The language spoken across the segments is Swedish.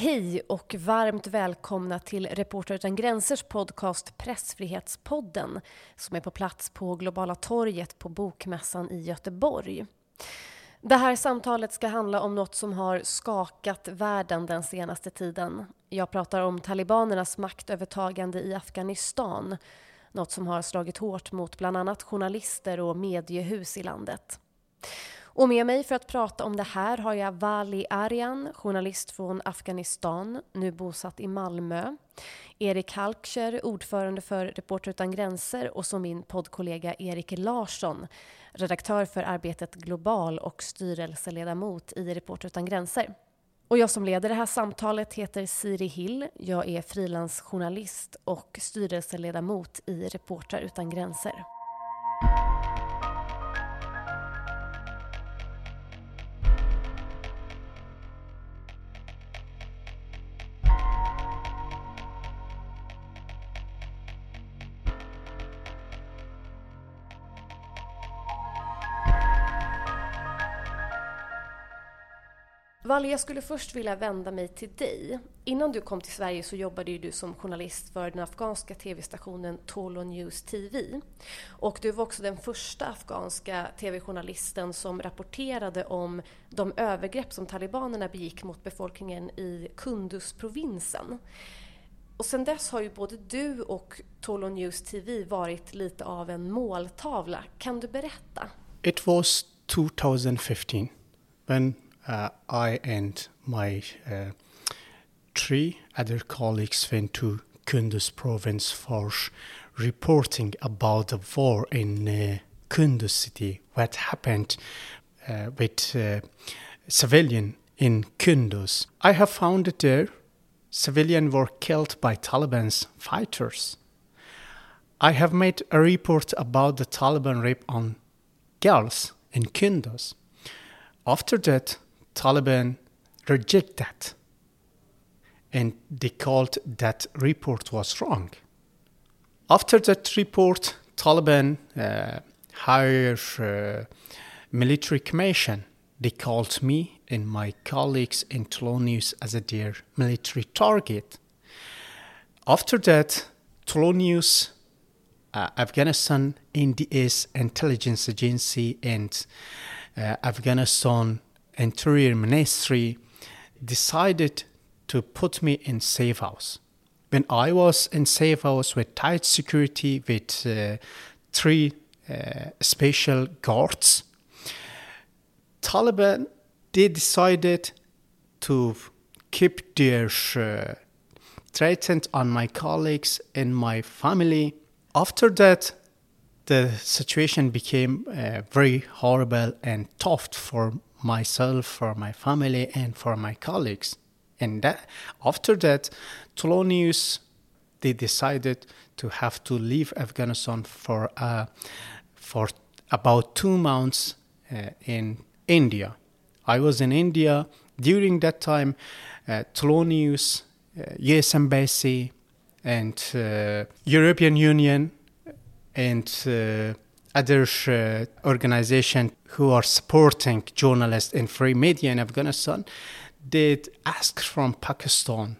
Hej och varmt välkomna till Reporter utan gränsers podcast Pressfrihetspodden som är på plats på Globala torget på Bokmässan i Göteborg. Det här samtalet ska handla om något som har skakat världen den senaste tiden. Jag pratar om talibanernas maktövertagande i Afghanistan. Något som har slagit hårt mot bland annat journalister och mediehus i landet. Och med mig för att prata om det här har jag Vali Arian, journalist från Afghanistan, nu bosatt i Malmö. Erik Halkscher, ordförande för Reporter utan gränser och så min poddkollega Erik Larsson, redaktör för arbetet Global och styrelseledamot i Reporter utan gränser. Och jag som leder det här samtalet heter Siri Hill. Jag är frilansjournalist och styrelseledamot i Reportrar utan gränser. Valle, jag skulle först vilja vända mig till dig. Innan du kom till Sverige så jobbade du som journalist för den afghanska tv-stationen Tolo News TV. Och du var också den första afghanska tv-journalisten som rapporterade om de övergrepp som talibanerna begick mot befolkningen i Kunduz-provinsen. Och sen dess har ju både du och Tolo News TV varit lite av en måltavla. Kan du berätta? It was 2015 when I and my uh, three other colleagues went to Kunduz province for reporting about the war in uh, Kunduz city, what happened uh, with uh, civilian in Kunduz. I have found it there civilians were killed by Taliban's fighters. I have made a report about the Taliban rape on girls in Kunduz. After that, Taliban reject that. And they called that report was wrong. After that report, Taliban uh, uh, military commission. They called me and my colleagues in Tolonius as a their military target. After that, Tolonius, uh, Afghanistan NDS intelligence agency and uh, Afghanistan Interior Ministry decided to put me in safe house. When I was in safe house with tight security with uh, three uh, special guards, Taliban they decided to keep their uh, threat on my colleagues and my family. After that, the situation became uh, very horrible and tough for myself, for my family, and for my colleagues. And that, after that, Tolonius, they decided to have to leave Afghanistan for uh, for about two months uh, in India. I was in India during that time. Uh, Tolonius, U.S. Uh, Embassy, and uh, European Union, and uh, other uh, organizations who are supporting journalists and free media in Afghanistan did ask from Pakistan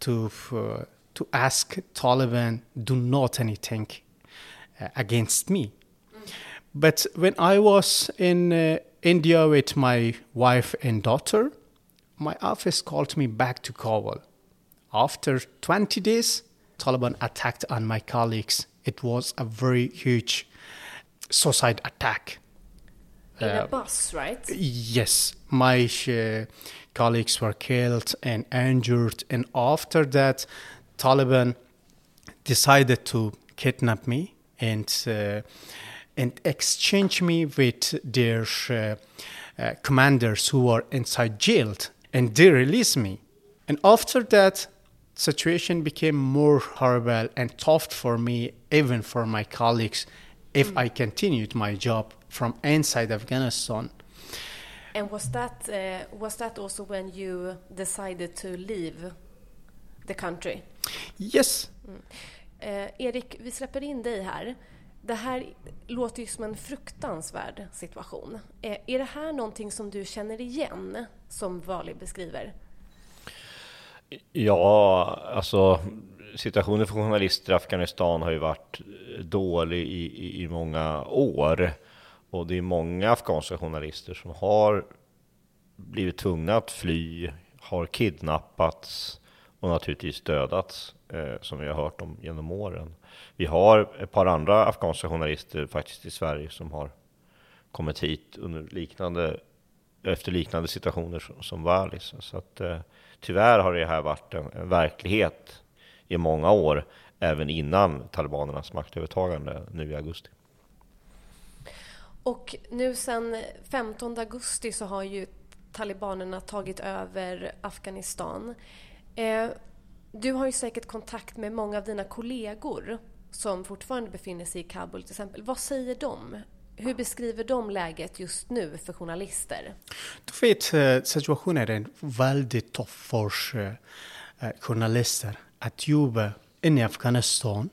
to uh, to ask Taliban do not anything uh, against me. Mm. But when I was in uh, India with my wife and daughter, my office called me back to Kabul. After 20 days, Taliban attacked on my colleagues. It was a very huge suicide attack. In uh, a bus, right? Yes. My uh, colleagues were killed and injured. And after that, Taliban decided to kidnap me and uh, and exchange me with their uh, uh, commanders who were inside jail, and they released me. And after that, situation became more horrible and tough for me, even for my colleagues if mm. I continued my job from inside Afghanistan. And was that uh, was that also when you decided to leave the country? Yes. Mm. Eh, Erik, vi släpper in dig här. Det här låter ju som en fruktansvärd situation. Eh, är det här någonting som du känner igen, som Vali beskriver? Ja, alltså situationen för journalister i Afghanistan har ju varit dålig i, i, i många år. Och det är många afghanska journalister som har blivit tvungna att fly, har kidnappats och naturligtvis dödats, eh, som vi har hört om genom åren. Vi har ett par andra afghanska journalister faktiskt i Sverige som har kommit hit under liknande, efter liknande situationer som, som Valis. Så att, eh, tyvärr har det här varit en, en verklighet i många år, även innan talibanernas maktövertagande nu i augusti. Och nu sen 15 augusti så har ju talibanerna tagit över Afghanistan. Eh, du har ju säkert kontakt med många av dina kollegor som fortfarande befinner sig i Kabul till exempel. Vad säger de? Hur beskriver de läget just nu för journalister? Du vet, eh, situationen är väldigt tuff för eh, journalister att jobba inne i Afghanistan.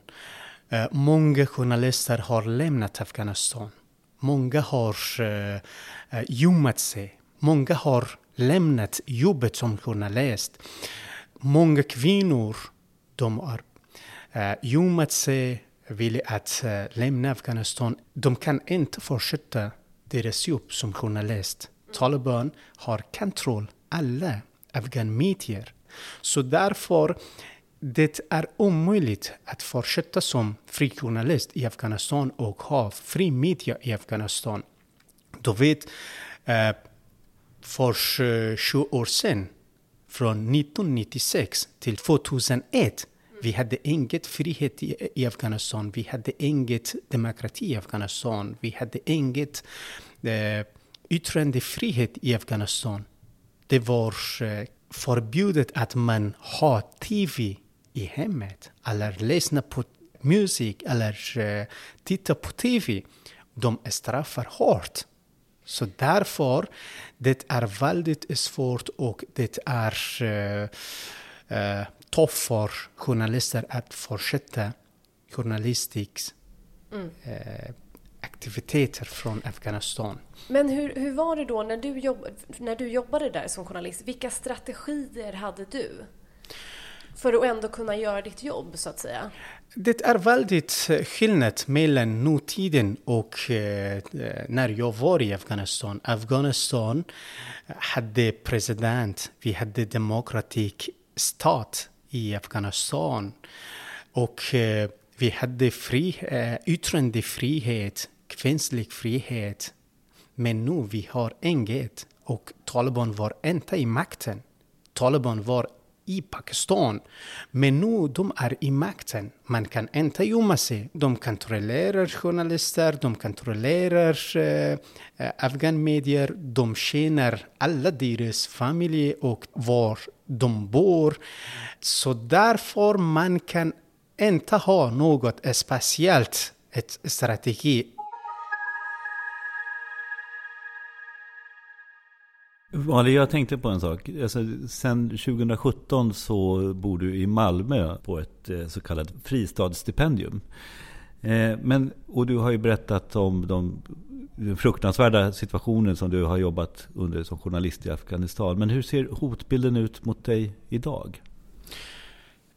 Eh, många journalister har lämnat Afghanistan. Många har eh, eh, gömt sig. Många har lämnat jobbet som journalist. Många kvinnor de har gömt sig, vill att lämna Afghanistan. De kan inte fortsätta deras jobb som journalist. Taliban har kontroll alla afghanmedier. Så därför det är omöjligt att fortsätta som fri journalist i Afghanistan och ha fri media i Afghanistan. Du vet, eh, för 20 år sedan, från 1996 till 2001, vi hade inget frihet i, i Afghanistan, vi hade inget demokrati i Afghanistan, vi hade inget eh, yttrandefrihet i Afghanistan. Det var eh, förbjudet att man har TV i hemmet eller lyssna på musik eller uh, titta på TV. De straffar hårt. Så därför det är väldigt svårt och det är uh, uh, tufft för journalister att fortsätta journalistisk mm. uh, aktiviteter från Afghanistan. Men hur, hur var det då när du, jobb, när du jobbade där som journalist? Vilka strategier hade du? För att ändå kunna göra ditt jobb, så att säga? Det är väldigt eh, skillnad mellan nutiden och eh, eh, när jag var i Afghanistan. Afghanistan hade president, vi hade demokratisk stat i Afghanistan och eh, vi hade fri, eh, yttrandefrihet, kvinnlig frihet. Men nu vi har inget och Taliban var inte i makten. Taliban var i Pakistan. Men nu de är i makten. Man kan inte gömma sig. De kontrollerar journalister, de kontrollerar eh, afghanmedier, de känner alla deras familj och var de bor. Så därför man kan inte ha något speciellt ett strategi Ali, jag tänkte på en sak. Alltså, sen 2017 så bor du i Malmö på ett eh, så kallat fristadsstipendium. Eh, men, och du har ju berättat om de fruktansvärda situationen som du har jobbat under som journalist i Afghanistan. Men hur ser hotbilden ut mot dig idag?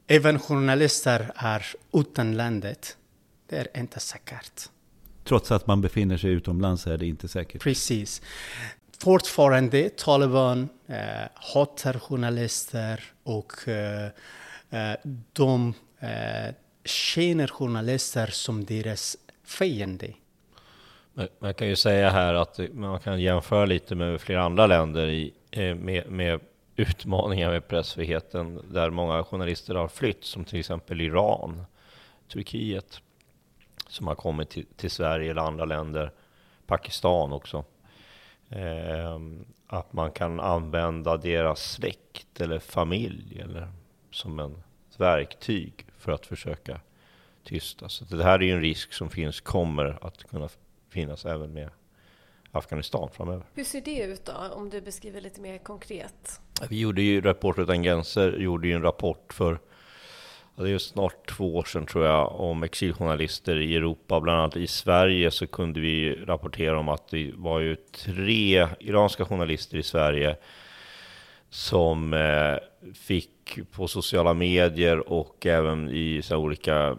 Även journalister är utan landet. Det är inte säkert. Trots att man befinner sig utomlands är det inte säkert? Precis fortfarande Taliban eh, hatar journalister och eh, eh de eh, känner journalister som deras fiende. Man kan ju säga här att man kan jämföra lite med flera andra länder i, eh, med, med utmaningar med pressfriheten där många journalister har flytt, som till exempel Iran, Turkiet, som har kommit till, till Sverige eller andra länder, Pakistan också. Eh, att man kan använda deras släkt eller familj eller som en verktyg för att försöka tysta. Så det här är ju en risk som finns, kommer att kunna finnas även med Afghanistan framöver. Hur ser det ut då, om du beskriver lite mer konkret? Vi gjorde ju, Reporter utan gränser gjorde ju en rapport för det är snart två år sedan tror jag, om exiljournalister i Europa. Bland annat i Sverige så kunde vi rapportera om att det var ju tre iranska journalister i Sverige som eh, fick på sociala medier och även i så olika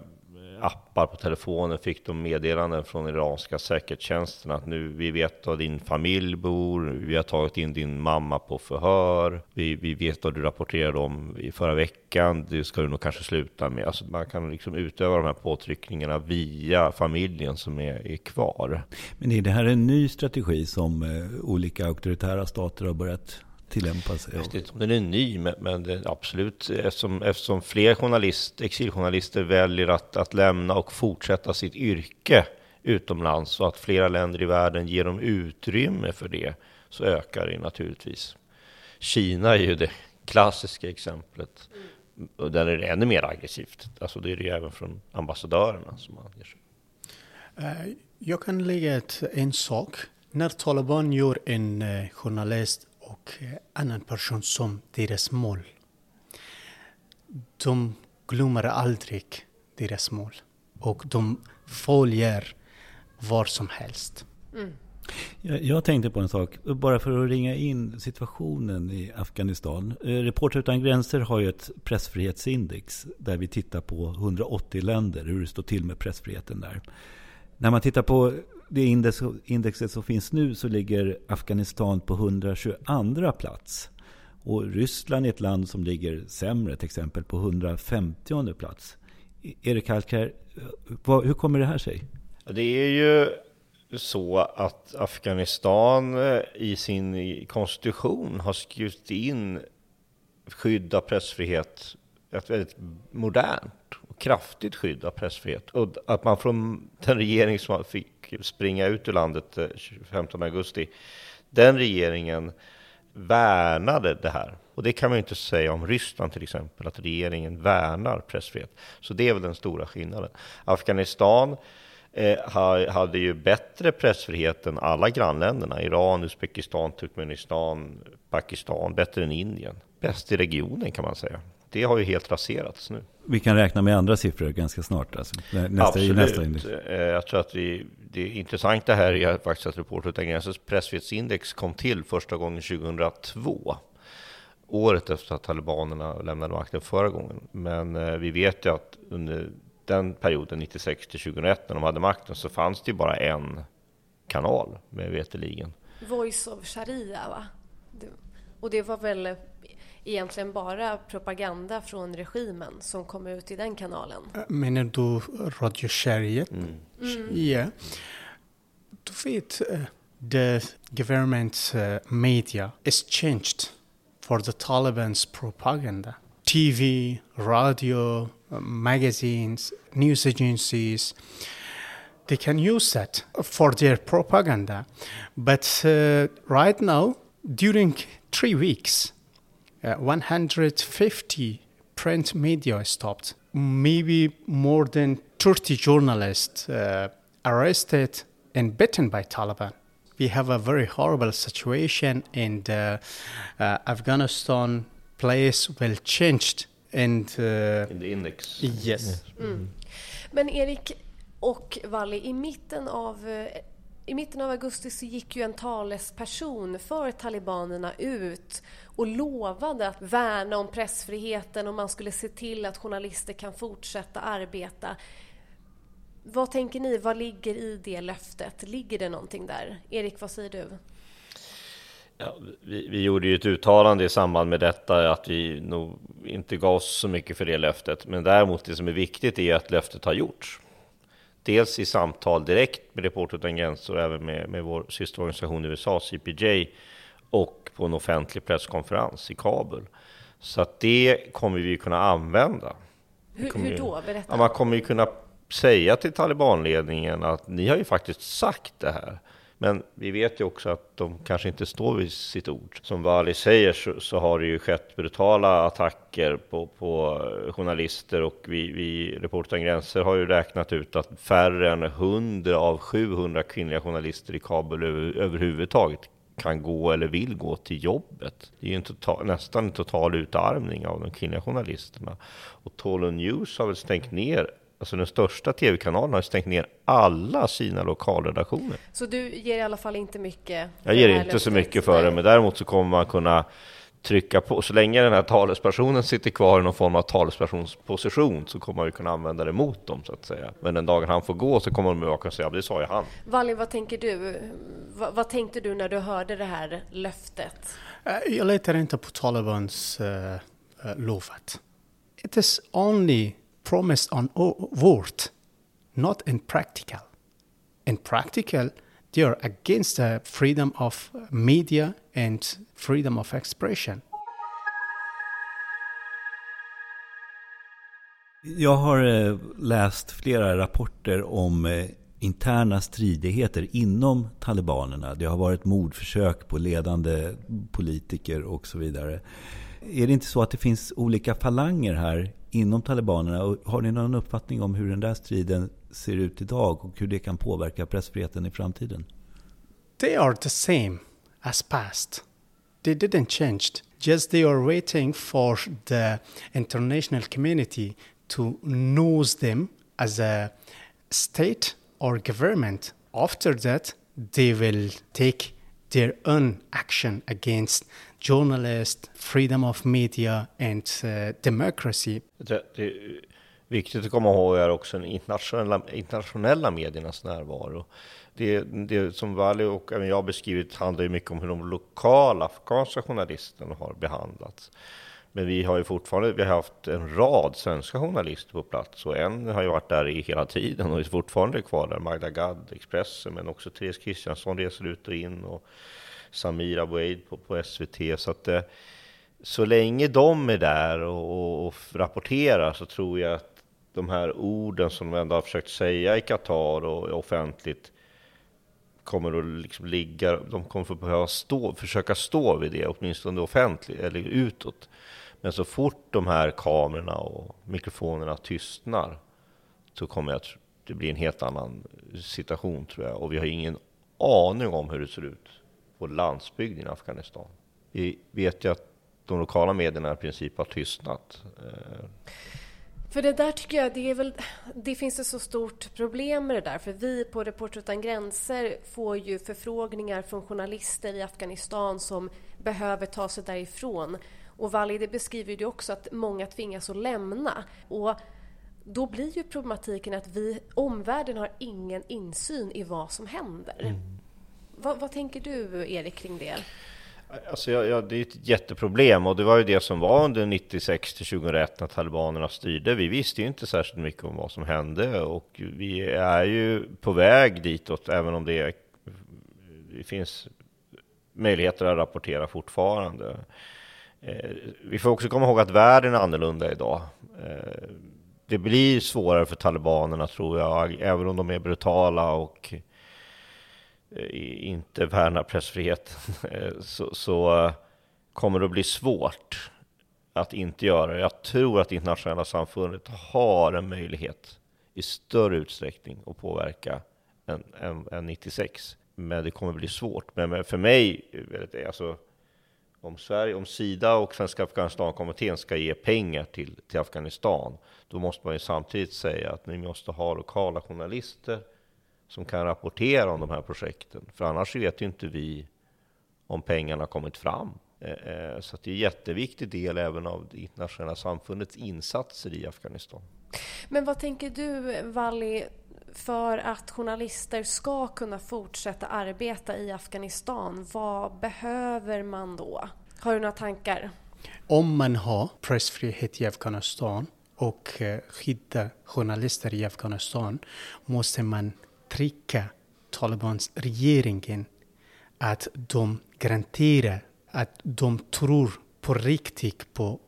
appar på telefonen fick de meddelanden från iranska säkerhetstjänsten att nu vi vet var din familj bor, vi har tagit in din mamma på förhör, vi, vi vet vad du rapporterade om i förra veckan, det ska du nog kanske sluta med. Alltså man kan liksom utöva de här påtryckningarna via familjen som är, är kvar. Men är det här en ny strategi som eh, olika auktoritära stater har börjat tillämpas? Jag vet inte om den är ny, men, men absolut eftersom, eftersom fler journalist, exiljournalister väljer att, att lämna och fortsätta sitt yrke utomlands och att flera länder i världen ger dem utrymme för det så ökar det naturligtvis. Kina är ju det klassiska exemplet. Och där är det ännu mer aggressivt. Alltså det är det ju även från ambassadörerna som man ger sig. Uh, jag kan lägga en sak. När Taliban gör en uh, journalist och annan person som deras mål. De glömmer aldrig deras mål och de följer var som helst. Mm. Jag, jag, tänkte på en sak, bara för att ringa in situationen i Afghanistan. Eh, Reporter utan gränser har ju ett pressfrihetsindex där vi tittar på 180 länder, hur det står till med pressfriheten där. När man tittar på det index, indexet som finns nu så ligger Afghanistan på 122 plats. Och Ryssland är ett land som ligger sämre, till exempel på 150 plats. E-, Erik Halkar, hur kommer det här sig? Det är ju så att Afghanistan eh, i sin konstitution har skrivit in skydd av pressfrihet, ett väldigt modernt och kraftigt skydd av pressfrihet. Och att man från den regering som fick springa ut ur landet eh, 15 augusti, den regeringen värnade det här. Och det kan man ju inte säga om Ryssland till exempel, att regeringen värnar pressfrihet. Så det är väl den stora skillnaden. Afghanistan eh, hade ju bättre pressfrihet än alla grannländerna. Iran, Uzbekistan, Turkmenistan, Pakistan, bättre än Indien. Bäst i regionen kan man säga det har ju helt raserats nu. Vi kan räkna med andra siffror ganska snart. Alltså. Nästa, Absolut. Nästa eh, Jag tror att vi, det intressanta här är faktiskt att Reporter utan gränsers pressfrihetsindex kom till första gången 2002. Året efter att talibanerna lämnade makten förra gången. Men eh, vi vet ju att under den perioden, 96 till 2001, när de hade makten, så fanns det ju bara en kanal, med veteligen. Voice of Sharia, va? Och det var väl egentligen bara propaganda från regimen som kom ut i den kanalen. Äh, menar du Radio Sharia? Mm. Mm. Yeah. Du vet, uh, the government uh, media is changed for the Taliban's propaganda. TV, radio, uh, magazines, news agencies, they can use that for their propaganda. But uh, right now, during three weeks, uh, 150 print media stopped. Maybe more than 30 journalists uh, arrested and beaten by Taliban. We have a very horrible situation, and uh, uh Afghanistan place well changed. And uh, in the index. Yes. Mm. Men Erik och Valli, i mitten av uh, i mitten av augusti så gick ju en talesperson för talibanerna ut och lovade att värna om pressfriheten och man skulle se till att journalister kan fortsätta arbeta. Vad tänker ni? Vad ligger i det löftet? Ligger det någonting där? Erik, vad säger du? Ja, vi, vi, gjorde ju ett uttalande i samband med detta att vi nog inte gav oss så mycket för det löftet. Men däremot det som är viktigt är att löftet har gjorts. Dels i samtal direkt med Reporter utan gränser och även med, med vår systerorganisation i USA, CPJ, och på en offentlig presskonferens i Kabul. Så att det kommer vi kunna använda. Hur, hur då? Berätta. Ja, man kommer ju kunna säga till talibanledningen att ni har ju faktiskt sagt det här. Men vi vet ju också att de kanske inte står vid sitt ord. Som Wali säger så, så har det ju skett brutala attacker på, på journalister och vi, vi Reporter utan gränser har ju räknat ut att färre än 100 av 700 kvinnliga journalister i Kabul över, överhuvudtaget kan gå eller vill gå till jobbet. Det är en total, nästan en total utarmning av de kvinnliga journalisterna. Och Tolo News har väl stängt ner Alltså den största tv-kanalen har stängt ner alla sina lokalredaktioner. Så du ger i alla fall inte mycket? Jag ger inte så mycket för det, men däremot så kommer man kunna trycka på. Så länge den här talespersonen sitter kvar i någon form av talespersonsposition så kommer man ju kunna använda det mot dem så att säga. Men den dagen han får gå så kommer de att kunna säga, det sa ju han. Wallin, vad tänker du? Vad, vad, tänkte du när du hörde det här löftet? Eh, jag litar inte på Talibans uh, uh, lovat. It is only promised on word, not in practical. In practical, they are against the freedom of media and freedom of expression. Jag har eh, läst flera rapporter om eh, interna stridigheter inom talibanerna. Det har varit mordförsök på ledande politiker och så vidare. Är det inte så att det finns olika falanger här inom talibanerna? har ni någon uppfattning om hur den där striden ser ut idag och hur det kan påverka pressfriheten i framtiden? They are the same as past. They didn't change. Just they are waiting for the international community to knows them as a state or government. After that, they will take their own action against journalists, freedom of media and uh, democracy. Det, det, är viktigt att komma ihåg är också den internationella, internationella mediernas närvaro. Det, det som Vali och även jag beskrivit handlar ju mycket om hur de lokala afghanska journalisterna har behandlats. Men vi har ju fortfarande vi har haft en rad svenska journalister på plats och en har ju varit där i hela tiden och är fortfarande kvar där. Magda Gad, Expressen, men också Therese Kristiansson reser ut och in och Samir Abueid på, på SVT. Så att eh, så länge de är där och, och, och, rapporterar så tror jag att de här orden som de ändå har försökt säga i Qatar och offentligt kommer att liksom ligga, de kommer att behöva stå, försöka stå vid det, åtminstone offentligt eller utåt. Men så fort de här kamerorna och mikrofonerna tystnar så kommer jag att det blir en helt annan situation tror jag. Och vi har ingen aning om hur det ser ut på landsbygden i Afghanistan. Vi vet ju att de lokala medierna i princip har tystnat. Eh, för det där tycker jag, det, är väl, det finns ett så stort problem med det där. För vi på Reporter utan gränser får ju förfrågningar från journalister i Afghanistan som behöver ta sig därifrån. Och Vali, det beskriver ju också att många tvingas att lämna. Och då blir ju problematiken att vi, omvärlden har ingen insyn i vad som händer. Mm. Vad, vad tänker du, Erik, kring det? Alltså, ja, ja, det är ett jätteproblem och det var ju det som var under 96 till 2001 när talibanerna styrde. Vi visste ju inte särskilt mycket om vad som hände och vi är ju på väg ditåt, även om det, det finns möjligheter att rapportera fortfarande. Eh, vi får också komma ihåg att världen är annorlunda idag. Eh, det blir svårare för talibanerna tror jag, även om de är brutala och Eh, Eh, inte värnar pressfriheten eh, så, så eh, kommer det att bli svårt att inte göra det. Jag tror att det internationella samfundet har en möjlighet i större utsträckning att påverka än, än, än 96. Men det kommer bli svårt. Men för mig, alltså, om, Sverige, om Sida och Svenska Afghanistankommittén ska ge pengar till, till Afghanistan, då måste man ju samtidigt säga att ni måste ha lokala journalister som kan rapportera om de här projekten. För annars vet ju inte vi om pengarna kommit fram. Eh, eh, så det är en jätteviktig del även av det internationella samfundets insatser i Afghanistan. Men vad tänker du, Valli, för att journalister ska kunna fortsätta arbeta i Afghanistan? Vad behöver man då? Har du några tankar? Om man har pressfrihet i Afghanistan och eh, skydda journalister i Afghanistan måste man trycka Talibans regeringen att de garanterar att de tror på riktigt på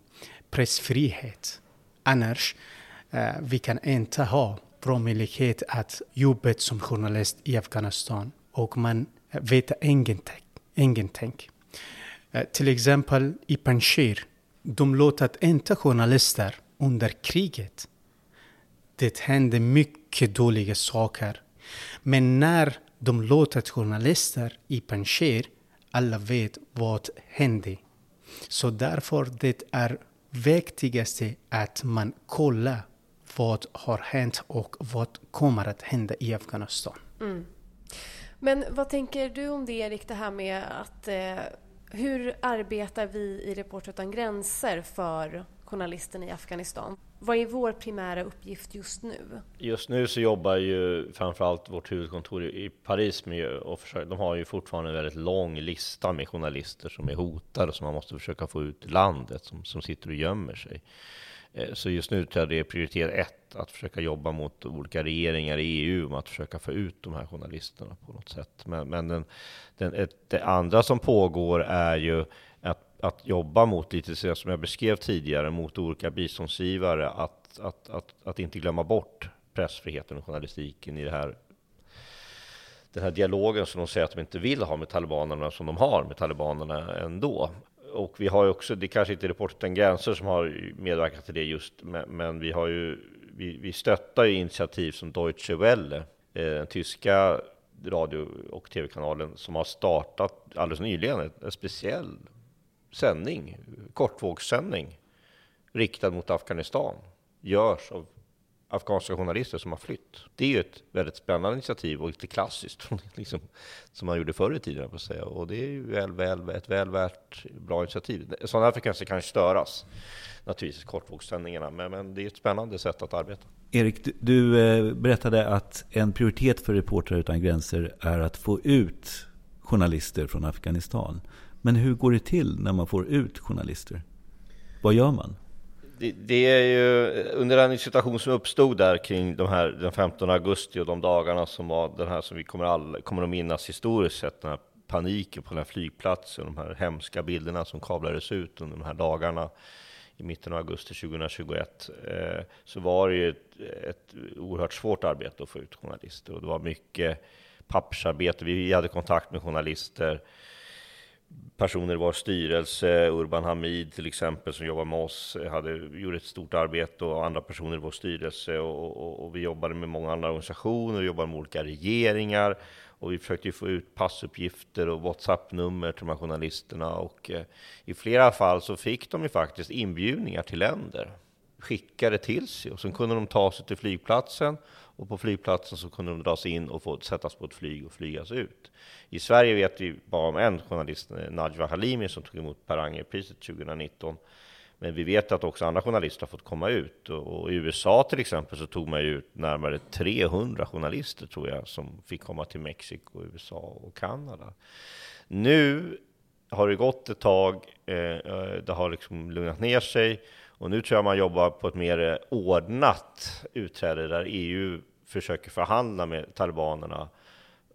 pressfrihet. Annars eh, vi kan inte ha bra möjlighet att jobba som journalist i Afghanistan och man vet ingenting. ingenting. Eh, till exempel i Panjshir, de låter inte journalister under kriget. Det hände mycket dåliga saker men när de låter journalister i Panjshir, alla vet vad hände. Så därför det är viktigaste att man kollar vad har hänt och vad kommer att hända i Afghanistan. Mm. Men vad tänker du om det Erik, det här med att eh, Hur arbetar vi i Reporter utan gränser för journalisten i Afghanistan? Vad är vår primära uppgift just nu? Just nu så jobbar ju framförallt vårt huvudkontor i Paris med och försöker, de har ju fortfarande en väldigt lång lista med journalister som är hotade som man måste försöka få ut i landet som, som sitter och gömmer sig. Eh, så just nu tror jag det är prioritet ett att försöka jobba mot olika regeringar i EU om att försöka få ut de här journalisterna på något sätt. Men, men den, den, ett, det andra som pågår är ju att, jobba mot lite så som jag beskrev tidigare mot olika biståndsgivare att, att, att, att inte glömma bort pressfriheten och journalistiken i det här den här dialogen som de säger att de inte vill ha med talibanerna som de har med talibanerna ändå. Och vi har ju också, det kanske inte är Reporter utan gränser som har medverkat till det just, men, men vi har ju, vi, vi stöttar ju initiativ som Deutsche Welle, eh, den tyska radio och tv-kanalen som har startat alldeles nyligen en speciell sändning, kortvågssändning riktad mot Afghanistan, görs av afghanska journalister som har flytt. Det är ju ett väldigt spännande initiativ och lite klassiskt, liksom, som man gjorde förr i tiden, på säga. och det är ju väl, väl, ett väl värt bra initiativ. Sådana här frekvenser kan störas, naturligtvis, kortvågssändningarna, men, men det är ett spännande sätt att arbeta. Erik, du, du eh, berättade att en prioritet för Reportrar utan gränser är att få ut journalister från Afghanistan. Men hur går det till när man får ut journalister? Vad gör man? det, det, är ju under den situation som uppstod där kring de här, den 15 augusti och de dagarna som var den här som vi kommer, all, kommer att minnas historiskt sett, den här paniken på den här flygplatsen, de här hemska bilderna som kablades ut under de här dagarna i mitten av augusti 2021, eh, så var det ju ett, ett oerhört svårt arbete att få ut journalister och det var mycket pappersarbete. Vi hade kontakt med journalister personer i vår styrelse, Urban Hamid till exempel som jobbar med oss, hade, gjort ett stort arbete och andra personer i vår styrelse och, och, och vi jobbade med många andra organisationer, vi jobbade med olika regeringar och vi försökte få ut passuppgifter och WhatsApp-nummer till de här journalisterna och eh, i flera fall så fick de ju faktiskt inbjudningar till länder skickade till sig och sen kunde de ta sig till flygplatsen och på flygplatsen så kunde de dras in och få sättas på ett flyg och flygas ut. I Sverige vet vi bara om en journalist, eh, Najwa Halimi, som tog emot Per Anger-priset 2019. Men vi vet att också andra journalister har fått komma ut. Och i USA till exempel så tog man ut närmare 300 journalister tror jag som fick komma till Mexiko, USA och Kanada. Nu har det gått ett tag, eh, eh, det har liksom lugnat ner sig och nu tror jag man jobbar på ett mer eh, ordnat utträde där EU försöker förhandla med talibanerna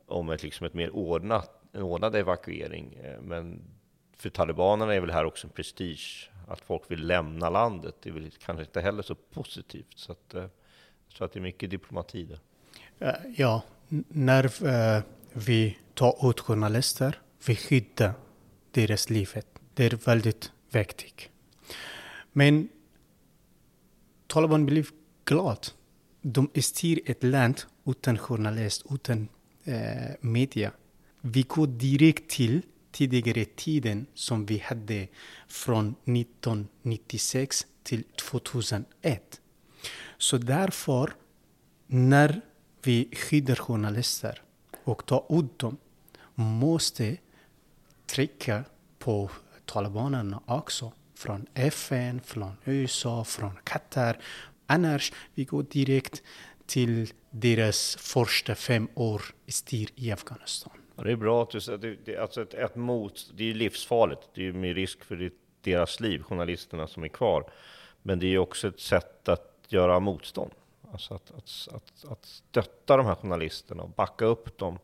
om ett, liksom ett mer ordnat, en ordnad evakuering. Eh, men för talibanerna är väl här också en prestige, att folk vill lämna landet. Det är väl kanske inte heller så positivt. Så att, så jag tror att det är mycket diplomati där. Ja, när vi tar ut journalister, vi skyddar deras liv. Det är väldigt viktigt. Men Taliban blev glad. De styr ett land utan journalist, utan eh, media. Vi går direkt till tidigare tiden som vi hade från 1996 till 2001. Så därför, när vi skyddar journalister och tar ut dem, måste trycka på talibanerna också. Från FN, från USA, från Qatar. Annars vi går direkt till deras första fem år styr i Afghanistan. Ja, det är bra att du säger det, det, alltså ett, ett mot, det är livsfarligt. Det är med risk för deras liv, journalisterna som är kvar. Men det är också ett sätt att göra motstånd. Alltså att, att, att, att stötta de här journalisterna och backa upp dem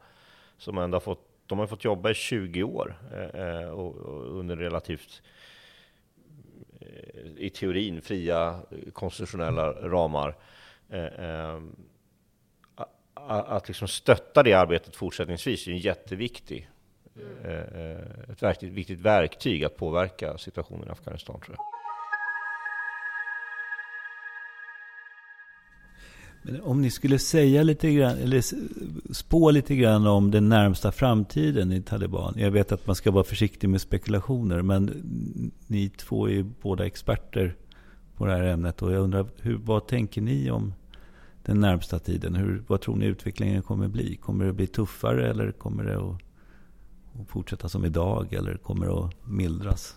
som ändå har fått, de har fått jobba i 20 år eh, eh, och, och under relativt eh, i teorin fria konstitutionella ramar. Eh, eh, att liksom stötta det arbetet fortsättningsvis är en jätteviktig, mm. ett viktigt verktyg att påverka situationen i Afghanistan tror jag. Men om ni skulle säga lite grann, eller spå lite grann om den närmsta framtiden i Taliban. Jag vet att man ska vara försiktig med spekulationer, men ni två är ju båda experter på det här ämnet. Och jag undrar, hur, vad tänker ni om den närmsta tiden? Hur, vad tror ni utvecklingen kommer bli? Kommer det bli tuffare eller kommer det att att fortsätta som idag eller kommer det att mildras?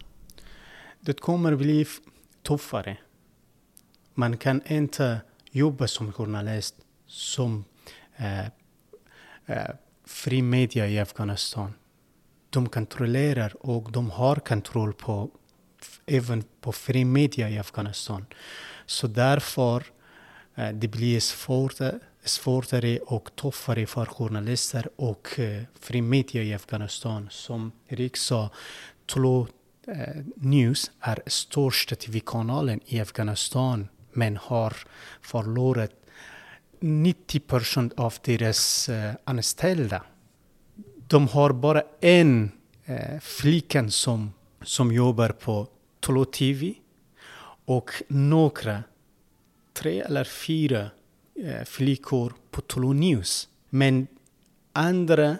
Det kommer bli tuffare. Man kan inte jobba som journalist som eh, eh, fri media i Afghanistan. De kontrollerar och de har kontroll på även på fri media i Afghanistan. Så därför eh, det blir svårare, svårare och tuffare för journalister och eh, fri media i Afghanistan. Som Erik sa, Tulu eh, News är största tv-kanalen i Afghanistan men har förlorat 90 procent av deras eh, anställda. De har bara en eh, flicka som, som jobbar på Tolo TV och några, tre eller fyra eh, flickor på Tolo News. Men andra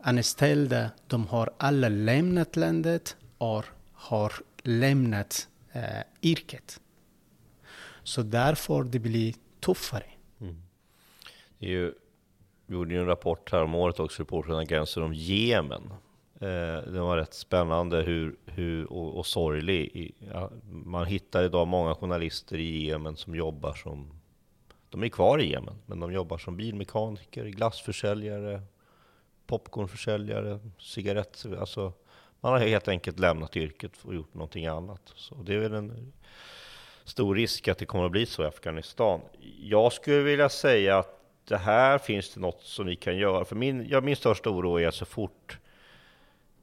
anställda, de har alla lämnat landet och har lämnat eh, yrket. Så därför det blir tuffare. Mm. Det är ju, vi gjorde ju en rapport här om året också, Reportrarna gränser om Jemen. Eh, den var rätt spännande hur, hur, och, och sorglig. Ja, man hittar idag många journalister i Jemen som jobbar som, de är kvar i Jemen, men de jobbar som bilmekaniker, glassförsäljare, popcornförsäljare, cigaretter, alltså man har helt enkelt lämnat yrket och gjort någonting annat. Så det är väl en stor risk att det kommer att bli så i Afghanistan. Jag skulle vilja säga att det här finns det något som vi kan göra. För min, ja, min största oro är att så fort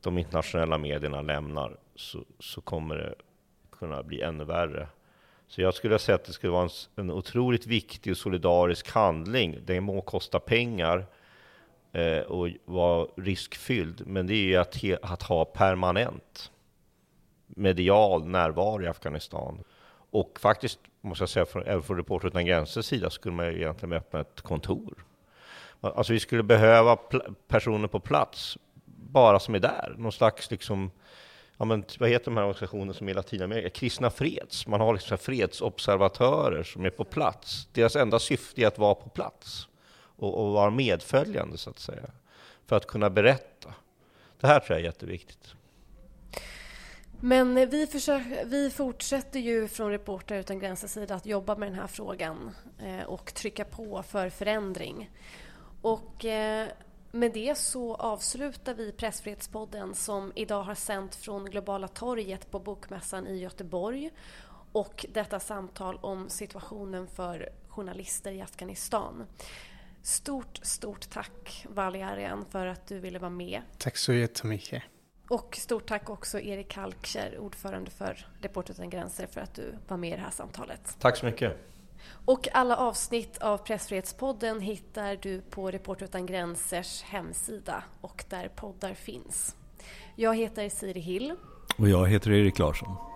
de internationella medierna lämnar så, så kommer det kunna bli ännu värre. Så jag skulle säga att det skulle vara en, en otroligt viktig och solidarisk handling. Det må kosta pengar eh, och vara riskfylld, men det är ju att, he, att ha permanent medial närvaro i Afghanistan. Och faktiskt, måste jag säga, för, även från Reporter utan gränsers sida skulle man ju egentligen öppna ett kontor. Alltså vi skulle behöva personer på plats, bara som är där. Någon slags liksom, ja men vad heter de här organisationerna som är i Latinamerika? Kristna Freds. Man har liksom fredsobservatörer som är på plats. Deras enda syfte är att vara på plats och, och vara medföljande så att säga. För att kunna berätta. Det här tror jag är jätteviktigt. Men eh, vi, försöker, vi fortsätter ju från Reportrar utan gränser sida att jobba med den här frågan eh, och trycka på för förändring. Och eh, med det så avslutar vi Pressfrihetspodden som idag har sänt från Globala torget på Bokmässan i Göteborg och detta samtal om situationen för journalister i Afghanistan. Stort, stort tack Valerian för att du ville vara med. Tack så jättemycket. Och stort tack också Erik Halkkär, ordförande för Reporter utan gränser, för att du var med i det här samtalet. Tack så mycket. Och alla avsnitt av Pressfrihetspodden hittar du på Reporter utan gränsers hemsida och där poddar finns. Jag heter Siri Hill. Och jag heter Erik Larsson.